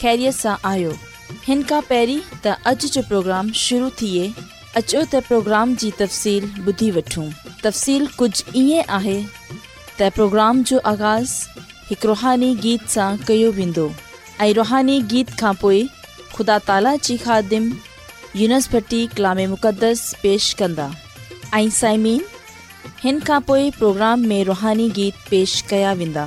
ख़ैरियत सां आहियो کا खां تا त جو जो प्रोग्राम शुरू थिए अचो त प्रोग्राम जी तफ़सील ॿुधी वठूं तफ़सील कुझु ईअं आहे پروگرام جو जो आगाज़ हिकु रुहानी गीत सां कयो वेंदो ऐं रुहानी गीत खां خدا ख़ुदा ताला خادم ख़ादिम यूनिसटी कलाम मुक़दस पेश कंदा ऐं साइमीन हिन खां पोइ प्रोग्राम में रुहानी गीत पेश कया वेंदा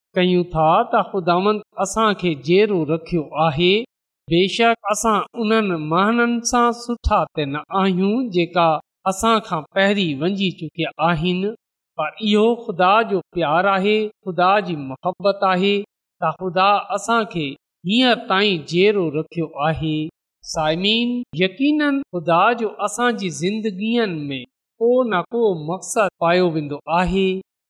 कयूं था त ख़ुदा असांखे जेरो रखियो आहे बेशक असां उन्हनि महननि सां सुठा त न आहियूं जेका असां खां पहिरीं वञी चुकिया आहिनि पर इहो ख़ुदा जो प्यारु आहे ख़ुदा जी मोहबत आहे त ख़ुदा असांखे हींअर ताईं जहिड़ो रखियो आहे साइमिन ख़ुदा जो असांजी ज़िंदगीअ में को न को मक़सदु पायो वेंदो आहे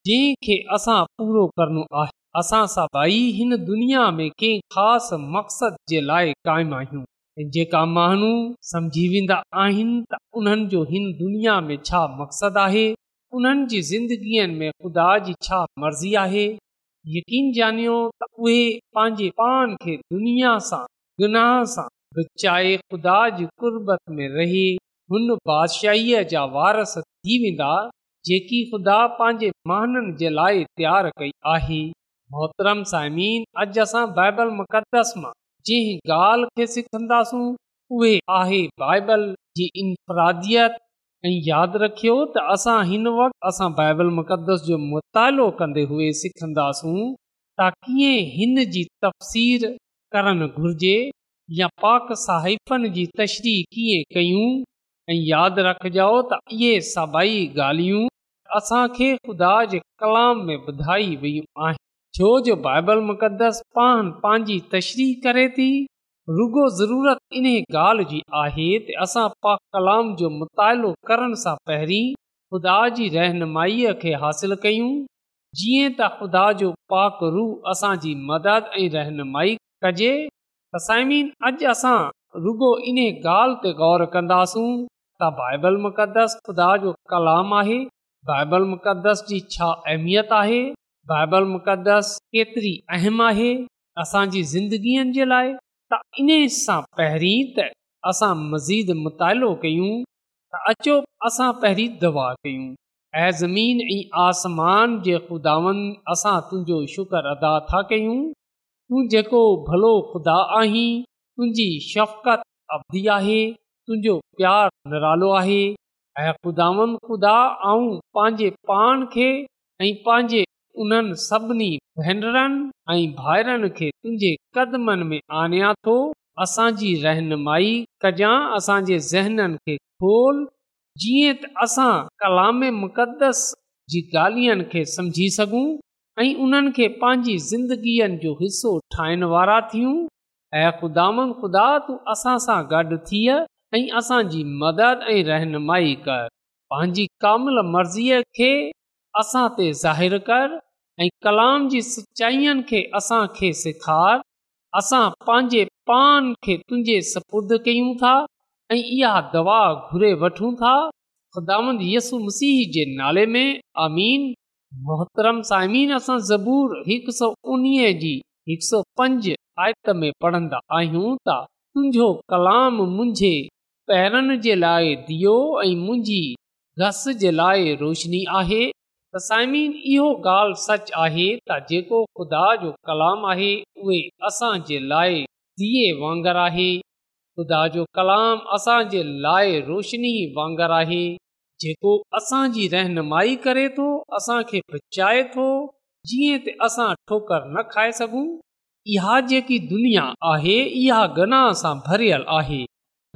जंहिंखे असां पूरो करणो आहे असां सभई हिन दुनिया में कंहिं ख़ासि मक़सद जे लाइ क़ाइमु आहियूं जेका माण्हू सम्झी वेंदा आहिनि त उन्हनि जो हिन दुनिया में छा मक़सदु आहे उन्हनि जी ज़िंदगीअ में ख़ुदा जी छा मर्ज़ी आहे यकीन ॼानियो त उहे पंहिंजे पान खे दुनिया सां गुनाह सां बचाए ख़ुदा जी कुर्बत में रहे हुन बादशाहीअ जा वारस थी वेंदा जेकी ख़ुदा पंहिंजे माननि जे लाइ तयारु कई आहे मोहतरम साइमीन अॼु असां बाइबल मुक़दस मां जंहिं ॻाल्हि खे सिखन्दा उहे आहे यादि रखियो त असां हिन वक़्तु असां बाइबल मुक़दस जो मुतालो कंदे हुए सिखंदासूं ता कीअं हिन जी तफ़सीर करणु घुर्जे या पाक साहिबनि जी तशरी कीअं कयूं ऐं यादि रखिजो त इहे सभई ॻाल्हियूं असांखे ख़ुदा जे कलाम में ॿुधाई वियूं आहिनि छो जो बाइबल मुक़दस पान पंहिंजी तशरी करे थी रुगो ज़रूरत इन ॻाल्हि जी आहे त असां पाक कलाम जो मुतालो करण सां पहिरीं ख़ुदा जी रहनुमाईअ खे हासिल कयूं जीअं त ख़ुदा जो पाक रूह असांजी मदद ऐं रहनुमाई कजे त साइमिन अॼु असां रुॻो इन ॻाल्हि ते ग़ौर कंदासूं त बाइबल मुक़दस ख़ुदा जो कलाम आहे बाइबल मुक़दस जी छा अहमियत आहे बाइबल मुक़दस केतिरी अहम आहे असांजी ज़िंदगीअ जे लाइ त इन सां पहिरीं त असां मज़ीद मुतालो कयूं त अचो असां पहिरीं दवा कयूं ऐं ज़मीन ऐं आसमान जे ख़ुदावन असां तुंहिंजो शुक्र अदा था कयूं तूं जेको भलो ख़ुदा आहीं तुंहिंजी शफ़क़त अवधी आहे तुंहिंजो प्यारु निरालो आहे ऐं ख़ुदावन ख़ुदा ऐं पंहिंजे पाण खे ऐं पंहिंजे उन्हनि सभिनी भेनरनि ऐं तुंहिंजे कदमनि में आणिया थो असांजी रहनुमाई कजां असांजे ज़हननि खे खोल जीअं त असां कलामस जी ॻाल्हियुनि खे سگوں सघूं ऐं उन्हनि खे पंहिंजी ज़िंदगीअ जो हिसो ठाहिण वारा थियूं ऐं ख़ुदा तूं असां सां गॾु ऐं असांजी मदद ऐं रहनुमाई कर पंहिंजी कामल मर्ज़ीअ खे असां ते ज़ाहिरु कर ऐं कलाम जी सचाईअनि खे असांखे सेखारु असां पंहिंजे पान खे तुंहिंजे सपुर्द कयूं था ऐं इहा दवा घुरे वठूं था यसु मसीह जे नाले में अमीन मोहतरम साइमीन ज़बूर हिक सौ उणिवीह जी हिकु सौ पंज आयत में पढ़ंदा आहियूं तुंहिंजो कलाम मुंहिंजे पैरनि जे लाइ दियो ऐं मुंहिंजी घस जे लाइ रोशनी आहे त साइमीन इहो ॻाल्हि सच आहे त जेको ख़ुदा जो कलाम आहे उहे असांजे लाइ दीए वांगरु आहे ख़ुदा जो कलाम असांजे लाइ रोशनी वांगरु आहे जेको असांजी रहनुमाई करे थो असांखे बचाए थो जीअं असां ठोकर न खाए सघूं इहा जेकी दुनिया आहे इहा गनाह सां भरियल आहे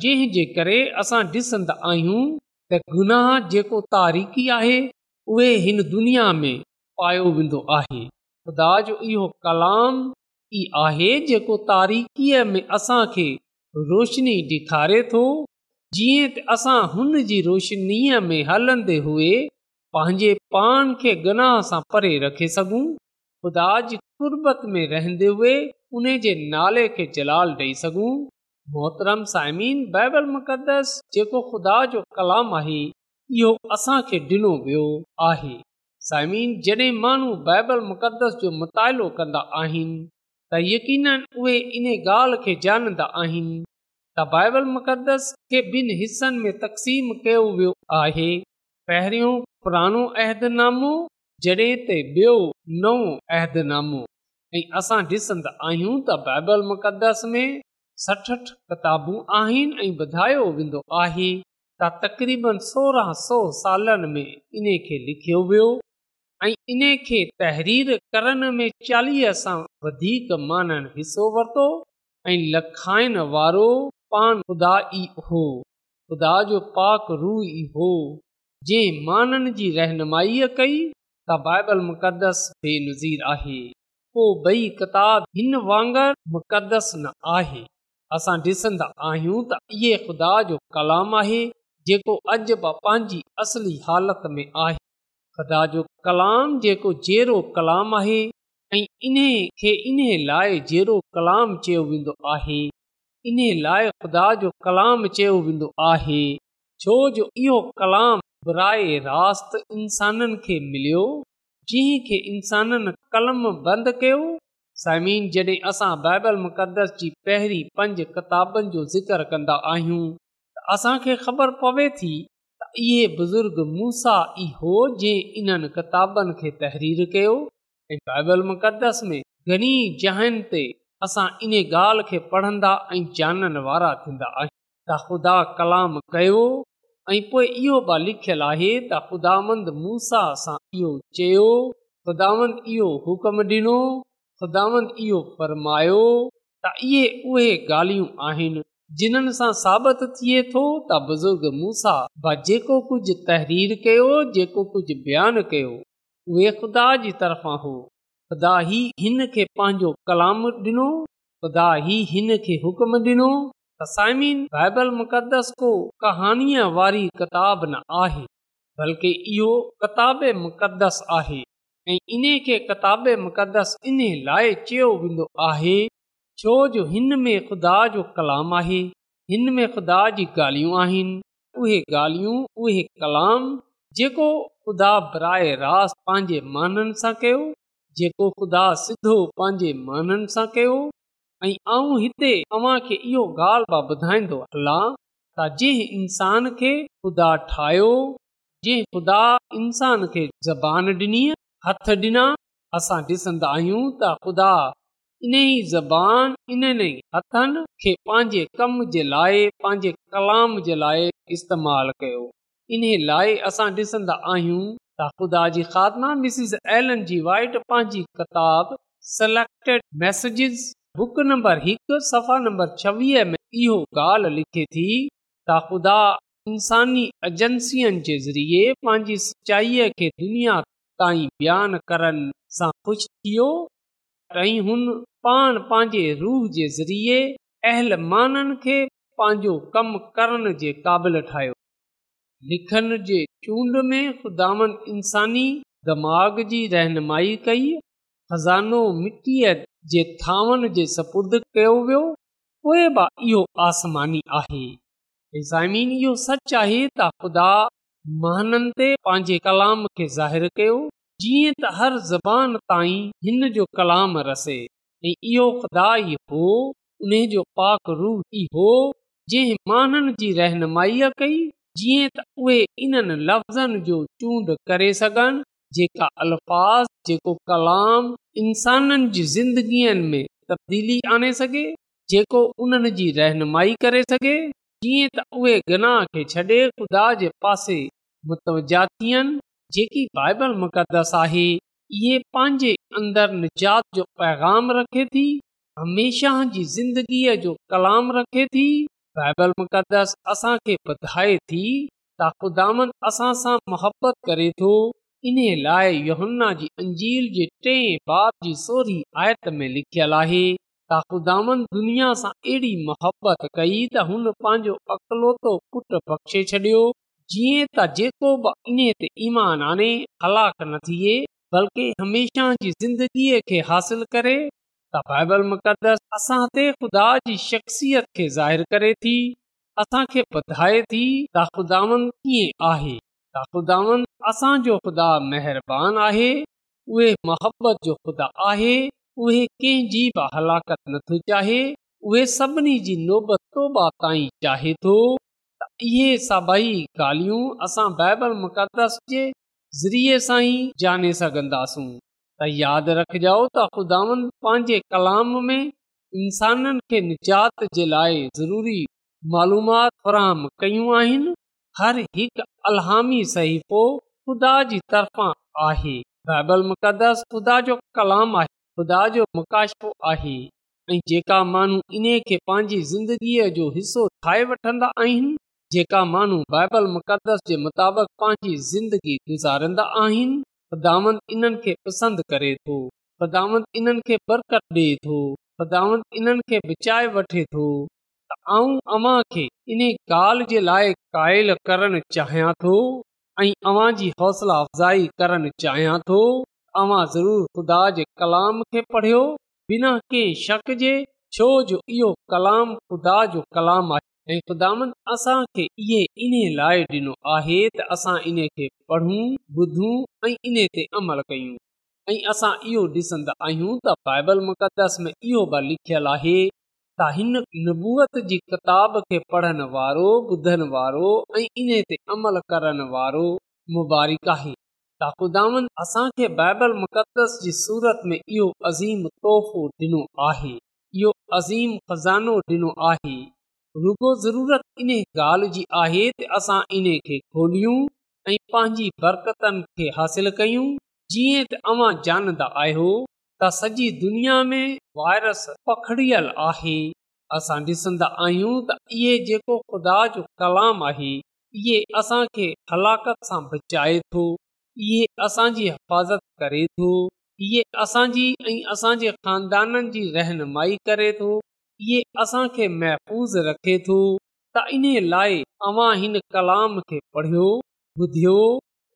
जंहिं जे करे असां ॾिसंदा आहियूं गुनाह जेको तारीख़ी आहे उहे हिन दुनिया में पायो वेंदो आहे ख़ुदा जो इहो कलाम ई आहे जेको तारीख़ीअ में असांखे रोशनी ॾेखारे थो जीअं त असां हुन जी रोशनीअ में हलंदे हुए पंहिंजे पान खे गना सां परे रखे सघूं ख़ुदा जी कुरबत में रहंदे हुए उन जे नाले खे जलाल ॾेई सघूं मोहतरम साइमीन बाइबल मुक़दस जेको ख़ुदा जो कलाम आहे इहो असांखे ॾिनो वियो आहे साइमिन जॾहिं माण्हू बाइबल मुक़दस जो मुतालो कंदा आहिनि त यकीन उहे इन ॻाल्हि खे ॼाणंदा आहिनि त बाइबल मुक़दसिनि हिसनि में तक़सीम कयो वियो आहे पहिरियों पुराणो अहदनामो जॾहिं त ॿियो नओ अहदनामो ऐं असां ॾिसंदा आहियूं त बाइबल मुक़दस में सठि किताबूं आहिनि ऐं वधायो वेंदो आहे त तक़रीबनि सोरहं सौ सालनि में इन खे लिखियो वियो ऐं इन खे तहरीर करण में चालीह सां वधीक माननि हिसो वरितो ऐं लखाइण वारो पान ख़ुदा ई हो ख़ुदा जो पाक रू ई हो जे माननि जी रहनुमाईअ कई त बाइबल मुक़दस बेनज़ीर आहे पोइ ॿई किताब हिन वांगुरु मुक़दस न आहे असां ॾिसंदा आहियूं त इहो ख़ुदा जो कलाम आहे जेको अॼु बि पंहिंजी असली हालत में आहे ख़ुदा जो कलाम जेको जहिड़ो कलाम आहे ऐं इन खे इन लाइ जहिड़ो कलाम चयो वेंदो आहे इन लाइ ख़ुदा जो कलाम चयो वेंदो आहे छो जो इहो कलाम बुराए रास्त इंसाननि खे मिलियो जंहिंखे इंसाननि कलम बंदि कयो साइमीन जॾहिं असां बाइबल मुक़दस जी पहिरीं पंज किताबनि जो ज़िक्र कंदा आहियूं असांखे ख़बर पवे थी त इहे बुज़ुर्ग मूसा इहो जंहिं इन्हनि किताबनि खे तहरीर कयो ऐं बाबल मुक़दस में घणी जाइनि ते असां इन ॻाल्हि खे पढ़ंदा ऐं जाननि वारा थींदा आहियूं त ख़ुदा कलाम कयो ऐं पोइ इहो बि लिखियलु आहे त ख़ुदांद मूसा सां इहो चयो ख़ुदांद इहो हुकम ॾिनो ख़ुदांद इहो फरमायो त इहे उहे ॻाल्हियूं आहिनि जिन्हनि सां साबित थिए थो त बुज़ुर्ग मूंसां जेको कुझु तहरीर कयो जेको कुझु बयानु कयो उहो ख़ुदा जी तरफ़ा हो ख़ुदा हिन खे पंहिंजो कलाम ॾिनो ख़ुदा हुकम ॾिनो ताइबल मुक़दस को कहाणीअ वारी किताब न आहे बल्कि इहो किताब मुक़दस आहे ऐं इन खे किताब मुक़दस इन लाइ चयो वेंदो आहे छो जो हिन में ख़ुदा जो कलाम आहे हिन में ख़ुदा जी ॻाल्हियूं आहिनि उहे ॻाल्हियूं उहे कलाम जेको ख़ुदा बराए रास पंहिंजे माननि सां कयो जेको ख़ुदा सिधो पंहिंजे कयो ऐं हिते तव्हांखे इहो ॻाल्हि ॿुधाईंदो त जंहिं इंसान खे ख़ुदा ठाहियो जे ख़ुदा इंसान खे हथ ॾिना असां ॾिसंदा आहियूं त ख़ुदा इन ई ज़बान इन्हनि खे पंहिंजे कम जे लाइ पंहिंजे कलाम जे लाइ इस्तेमालु कयो इन लाइ असां ॾिसंदा आहियूं त ख़ुदा बुक नंबर हिकु सफ़ा नंबर छवीह में इहो ॻाल्हि लिखे इंसानी जे ज़रिए पंहिंजी सचाईअ खे दुनिया ताईं बयानु करण सां ख़ुशि थियो ऐं हुन पाण पंहिंजे रूह जे ज़रिए अहल माननि खे पंहिंजो कमु करण जे क़ाबिल ठाहियो लिखनि जे चूंड में ख़ुदानि इंसानी दिमाग़ जी रहनुमाई कई ख़ज़ानो मिटीअ जे थांवन जे सपुर्द कयो वियो पोइ बि इहो आसमानी आहे इहो सच आहे त ख़ुदा महाननि ते पंहिंजे कलाम खे ज़ाहिरु कयो जीअं त हर ज़बान ताईं हिन जो कलाम रसे ऐं इहो ख़ुदा ई हो उन जो पाक रूह ई हो जंहिं माण्हुनि जी रहनुमाईअ कई जीअं त उहे इन्हनि लफ़्ज़नि जो चूंड करे सघनि जेका अल्फ़ जेको कलाम इंसाननि जी ज़िंदगीअ में तब्दीली आणे सघे जेको उन्हनि जी रहनुमाई करे सघे जीअं त उहे गनाह खे छॾे ख़ुदा जे पासे मुतनि जेकी बाइबल मुक़दसि आहे इहे पंहिंजे अंदरि निजात जो पैगाम रखे थी हमेशह जी ज़िंदगीअ जो कलाम रखे थी बाइबल मुक़दस असांखे ॿधाए थी ताकुदामन असां सां मुहबत करे थो इन लाइ यो अंजील जे टे बाप जी सोरी आयत में लिखियल आहे ताकुदामन दुनिया सां अहिड़ी मुहबत कई त हुन पंहिंजो अकलोतो पुटु बख़्शे छॾियो जीअं त जेको बि इन ते ईमान आने हलाक न थिए बल्कि हमेशह जी ज़िंदगीअ खे हासिल करे तकदस असां ते ख़ुदा जी शख़्सियत खे ज़ाहिर करे थी असांखे ॿुधाए थी त ख़ुदावन कीअं आहे त ख़ुदावन असांजो ख़ुदा महिरबानी आहे उहे मोहबत जो ख़ुदा आहे उहे कंहिंजी बि हलाकत नथी चाहे उहे सभिनी जी नौबत तौबा ताईं चाहे थो इहे सभई ॻाल्हियूं असां बाइबल मुक़दस जे ज़रिए सां ई जाने सघंदासूं त यादि रखिजो त ख़ुदानि पंहिंजे कलाम में इंसाननि खे निजात जे लाइ ज़रूरी मालूमात फ़राहम कयूं आहिनि हर हिकु अलामी सहीफ़ो ख़ुदा जी तरफ़ा आहे बाइबल मुक़दस ख़ुदा जो कलाम आहे ख़ुदा जो मुकाशो आहे ऐं जेका माण्हू इन खे पंहिंजी ज़िंदगीअ जो हिसो ठाहे वठंदा जेका माण्हू बाइबल मुक़दस जे मुताबिक़ पंहिंजी ज़िंदगी करे थो करणु चाहियां थो ऐं चाहियां थो पढ़ियो बिना के शक जे छो जो इहो कलाम ख़ुदा जो कलाम आहे ऐं ख़ुदा असांखे इहे इन लाइ ॾिनो आहे त असां इन खे पढ़ूं ॿुधूं ऐं इन ते अमल कयूं ऐं असां इहो ॾिसंदा आहियूं त बाइबल मुक़दस में इहो बि लिखियलु आहे त हिन नबूअत जी किताब खे पढ़ण वारो ॿुधण वारो ऐं इन ते अमल करणु वारो मुबारक आहे त ख़ुदानि असांखे बाइबल मुक़दस जी सूरत में इहो अज़ीम तोहफ़ो ॾिनो आहे इहो अज़ीम ख़ज़ानो ॾिनो आहे रुगो ज़रूरत इन ॻाल्हि जी आहे त असां इन खे खोलियूं ऐं पंहिंजी बरकतनि खे हासिल कयूं जीअं तव्हां ॼाणंदा आहियो त सॼी दुनिया में वायरस पखड़ियल आहे असां ॾिसंदा आहियूं त इहे जेको ख़ुदा जो कलाम आहे इहे असां हलाकत सां बचाए थो इहे असांजी हिफ़ाज़त करे थो इहे असांजी ऐं असांजे ख़ानदाननि जी रहनुमाई करे थो इहे असांखे महफ़ूज़ रखे थो त इन लाइ अव्हां हिन कलाम खे पढ़ियो ॿुधियो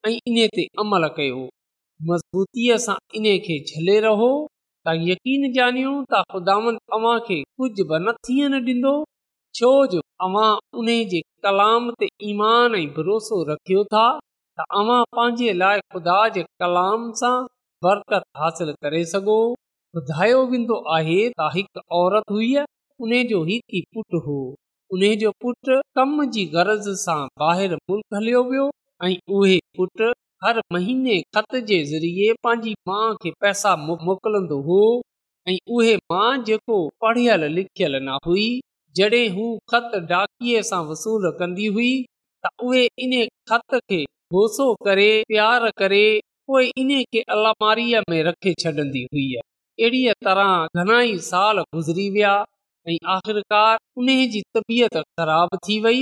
ऐं इन ते अमल कयो मज़बूतीअ सां इन खे झले रहो त यकीन ॼाणियो त ख़ुदान अव्हां खे कुझु व न थियण ॾींदो छो जो उन जे कलाम ते ईमान ऐं भरोसो रखियो था तव्हां पंहिंजे लाइ ख़ुदा जे कलाम सां बरकत हासिल करे सघो ॿुधायो वेंदो आहे त हिकु औरत हुई उन जो हिकु ई पुट हो उन जो पुट कम जी गरज़ सां ॿाहिरि मुल्क हलियो वियो ऐं उहे पुट हर महीने ख़त जे ज़रिए पंहिंजी माउ खे पैसा मोकिलंदो हो ऐं उहे जेको पढ़ियल लिखियल न हुई जॾहिं हू ख़त डाकीअ सां वसूल कंदी हुई त उहे इन ख़त खे गोसो करे प्यार करे पोइ अलामारीअ में रखे छॾंदी हुई अहिड़ीअ तरह घणा साल गुज़री विया ऐं आख़िरकार उन जी तबियत ख़राब थी वई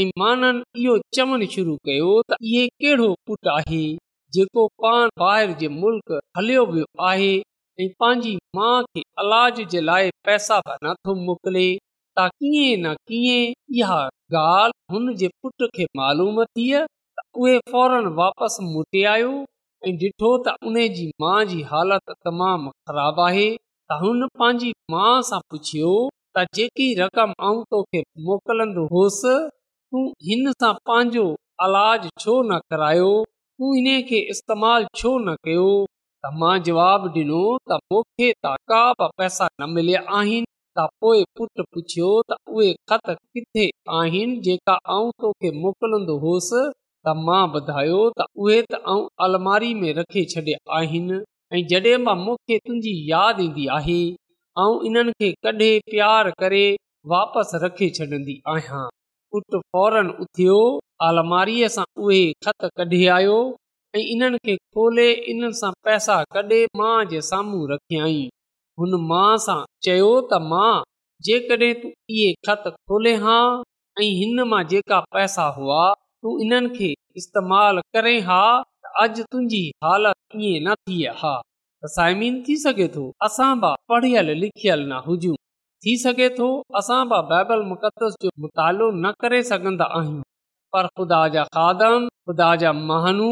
ऐं माननि इहो चवणु शुरू कयो त इहो कहिड़ो पुटु आहे जेको पाण ॿाहिरि जे मुल्क हलियो वियो आहे ऐं पंहिंजी माउ खे इलाज जे लाइ पैसा नथो मोकिले त कीअं न कीअं इहा ॻाल्हि हुनजे पुट खे मालूम थी उहे फौरन वापसि आयो ॾिठो त उन जी माउ जी हालत तमामु ख़राब आहे त हुन पंहिंजी माउ सां पुछियो त जेकी रक़म मोकिलंदो होसि तू हिन सां पंहिंजो इलाज छो न करायो तू हिन खे इस्तेमाल छो न कयो त मां जवाब ॾिनो त मूंखे त का बि पैसा न मिलिया आहिनि त पुट पुछियो त उहे किथे आहिनि जेका मोकिलंदो होसि त मां ॿुधायो त उहे त आऊं अलमारी में रखे छॾिया आहिनि ऐं जॾहिं मां मूंखे तुंहिंजी यादि ईंदी आहे ऐं इन्हनि खे कढे प्यार करे वापसि रखे छॾंदी आहियां पुटु फौरन उथियो अलमारीअ सां उहे खत कढी आयो ऐं इन्हनि खे खोले इन्हनि सां पैसा कढे मां जे साम्हूं रखियई हुन माउ सां चयो त मां जेकॾहिं तूं इहे खत खोले हा ऐं हिन मां जेका पैसा हुआ तूं इन खे इस्तेमाल करे हा अॼु तुंहिंजी हालत हा थी सघे थो असां बि पढ़ियल लिखियल न हुजूं थी सघे थो असां बि बाइबल मुकदस जो मुतालो न करे सघंदा आहियूं पर ख़ुदा जा खादम ख़ुदा जा महानू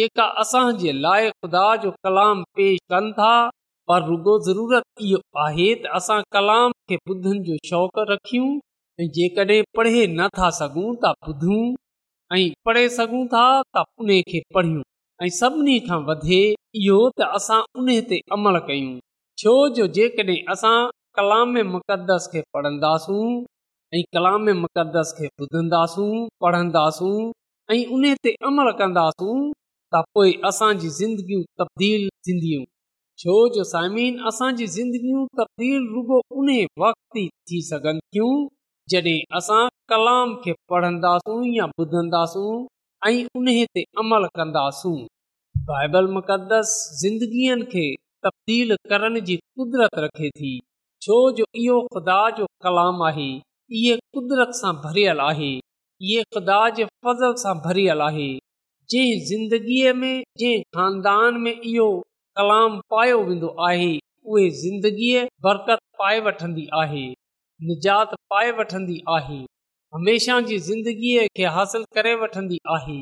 जेका असांजे लाइ ख़ुदा जो कलाम पेश कनि था पर रुगो ज़रूरत इहो आहे त असां कलाम खे ॿुधनि जो शौक़ु रखियूं ऐं जेकॾहिं पढ़े नथा सघूं तुधूं ऐं पढ़े सघूं था त उन खे पढ़ियूं ऐं सभिनी खां वधे इहो त असां उन ते अमल कयूं छो जो जेकॾहिं असां कलाम मुक़दस खे पढ़ंदासूं ऐं कलाम मुक़दस खे ॿुधंदासूं पढ़ंदासूं ऐं उन ते अमल कंदासूं त पोइ असांजी ज़िंदगियूं तब्दील थींदियूं छो जो साइमीन असांजी ज़िंदगियूं तब्दील रुगो उन वक़्त ई थी सघनि थियूं जॾहिं असां कलाम खे पढ़ंदासूं या ॿुधंदासूं ऐं उन ते अमल कंदासूं बाइबल मुक़दस ज़िंदगीअ खे तब्दील करण जी कुदरत रखे थी छो जो इहो ख़ुदा जो कलाम आहे इहे कुदरत सां भरियल आहे इहे ख़ुदा जे फज़ल सां भरियल आहे जंहिं ज़िंदगीअ में जंहिं ख़ानदान में इहो कलाम पायो वेंदो आहे उहे ज़िंदगीअ बरकत पाए वठंदी आहे निजात पाए वठंदी आहे हमेशह जी ज़िंदगीअ खे हासिलु करे वठंदी आहे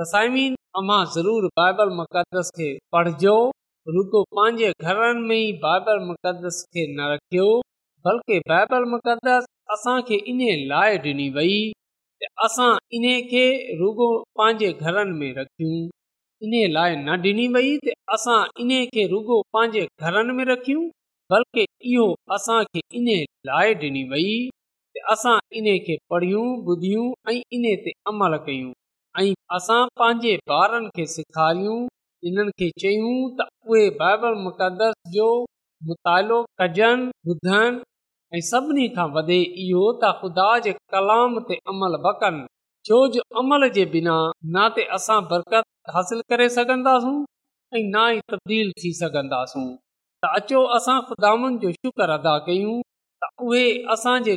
त साइमीन अमा ज़रूरु बाइबल मक़दस खे पढ़जो रुगो पंहिंजे घरनि में ई बाइबल मुक़दस खे न रखियो बल्कि बाइबल मुक़दस असांखे इन लाइ ॾिनी वई ऐं असां इन खे रुगो पंहिंजे घरनि में रखियो इन लाइ न ॾिनी वई त असां इन खे रुगो पंहिंजे घरनि में रखियूं बल्कि इहो असांखे इन लाइ ॾिनी वई असां इन खे पढ़ियूं ॿुधियूं ऐं इन ते अमल कयूं ऐं असां पंहिंजे ॿारनि खे सेखारियूं इन्हनि खे चयूं त उहे बाइबल मुक़दस जो मुतालो कजनि ॿुधनि ऐं सभिनी खां वधे इहो त ख़ुदा जे कलाम ते अमल बि छो जो अमल जे बिना न ते असां बरकत हासिल करे सघंदासूं ऐं ई तब्दील थी सघंदासूं त अचो असां ख़ुदानि जो शुक्र अदा कयूं त उहे असांजे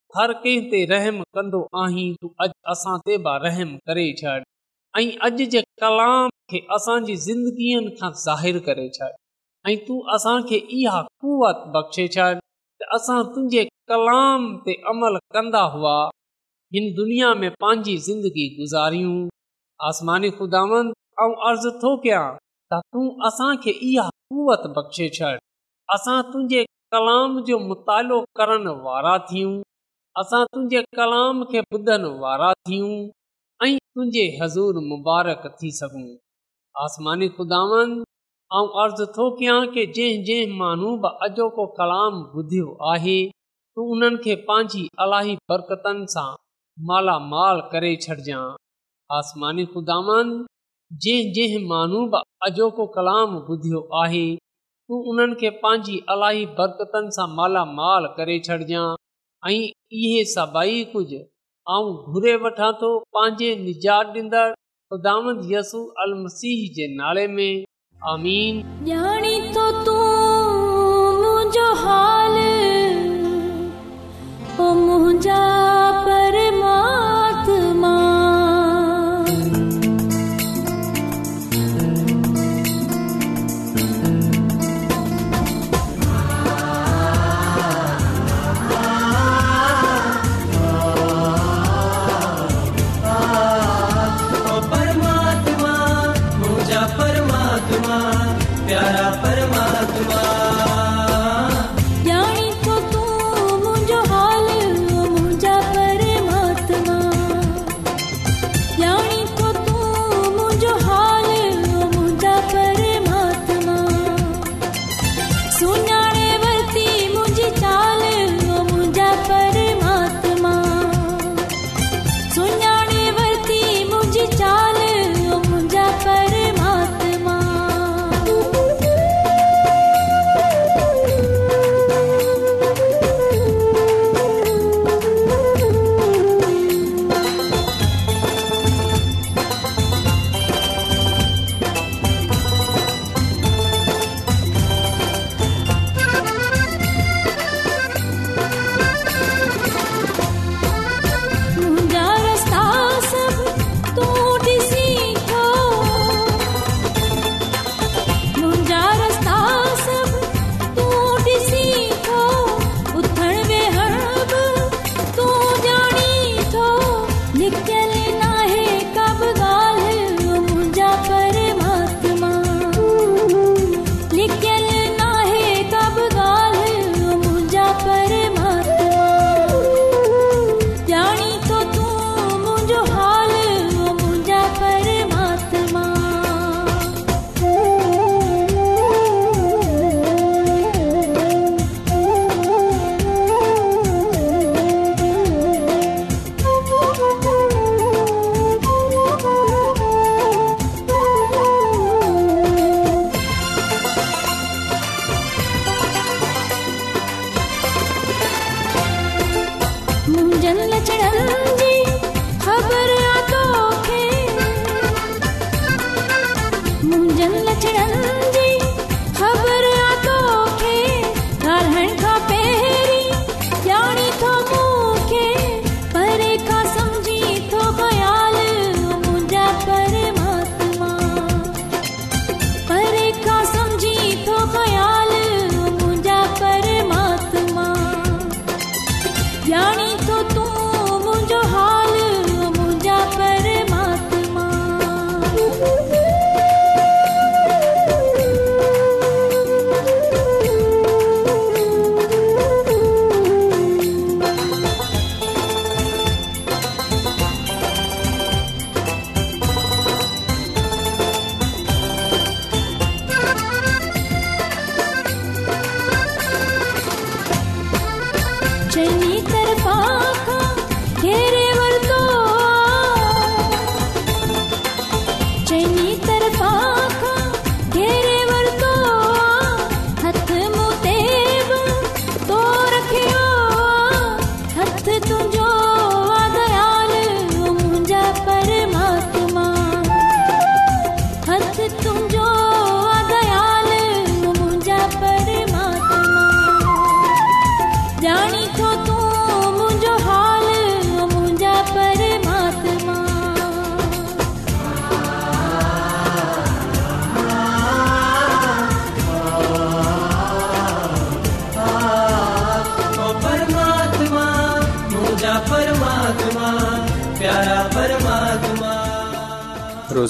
हर कंहिं ते रहमु कंदो आहीं तू अॼु असां ते बि रहम करे छॾ ऐं अॼु जे कलाम खे असांजी ज़िंदगीअ खां ज़ाहिरु करे छॾ ऐं तूं असांखे इहा कुवत बख़्शे छॾ त असां तुंहिंजे कलाम ते अमल कंदा हुआ हिन दुनिया में पंहिंजी ज़िंदगी गुज़ारियूं आसमानी खुदानि ऐं अर्ज़ु थो कयां त तूं असांखे इहा कुवत बख़्शे छॾ असां तुंहिंजे कलाम जो मुतालो करण वारा थियूं असां तुंहिंजे कलाम खे ॿुधनि वारा थियूं ऐं तुंहिंजे हज़ूर मुबारक थी सघूं आसमानी ख़ुदानि ऐं अर्ज़ु थो कयां की जंहिं जंहिं मानू बि अॼोको कलाम ॿुधियो आहे तूं उन्हनि खे पंहिंजी अलाही बरकतनि सां मालामाल करे छॾिजां आसमानी खुदानि जंहिं जंहिं मानू बि अॼोको कलाम ॿुधियो आहे तूं उन्हनि खे पंहिंजी अलाही बरकतनि सां मालामाल करे छॾिजांइ इहे सभई कुझु आऊं घुरे वठां थो पंहिंजे निजात ॾींदड़ ख़ुदा यसू अल जे नाले में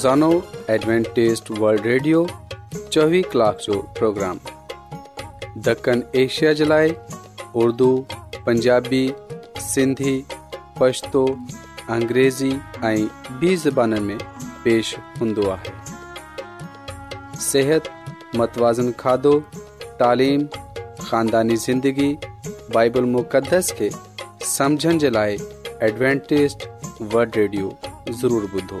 روزانو ایڈوینٹیسٹ ولڈ ریڈیو چوبی کلاک جو پروگرام دکن ایشیا جلائے اردو پنجابی سندھی پشتو اگریزی بی زبان میں پیش ہوں صحت متوازن خادو, تعلیم خاندانی زندگی بائبل مقدس کے سمجھن جلائے ایڈوینٹیسٹ ولڈ ریڈیو ضرور بدھو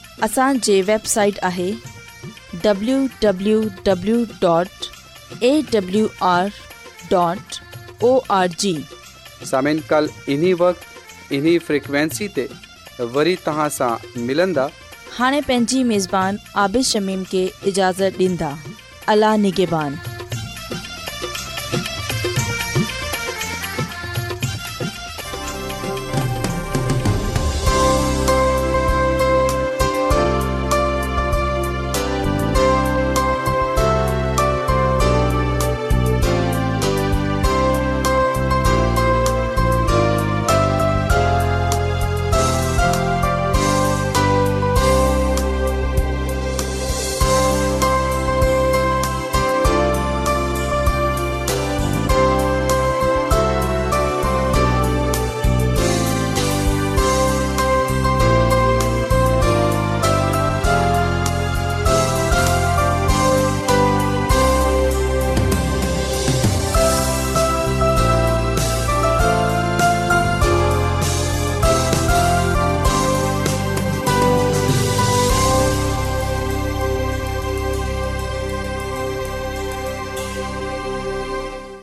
असांजे वेबसाइट आहे हाणे पंहिंजी मेज़बान आबिशमीम खे اجازت ॾींदा अला निगेबान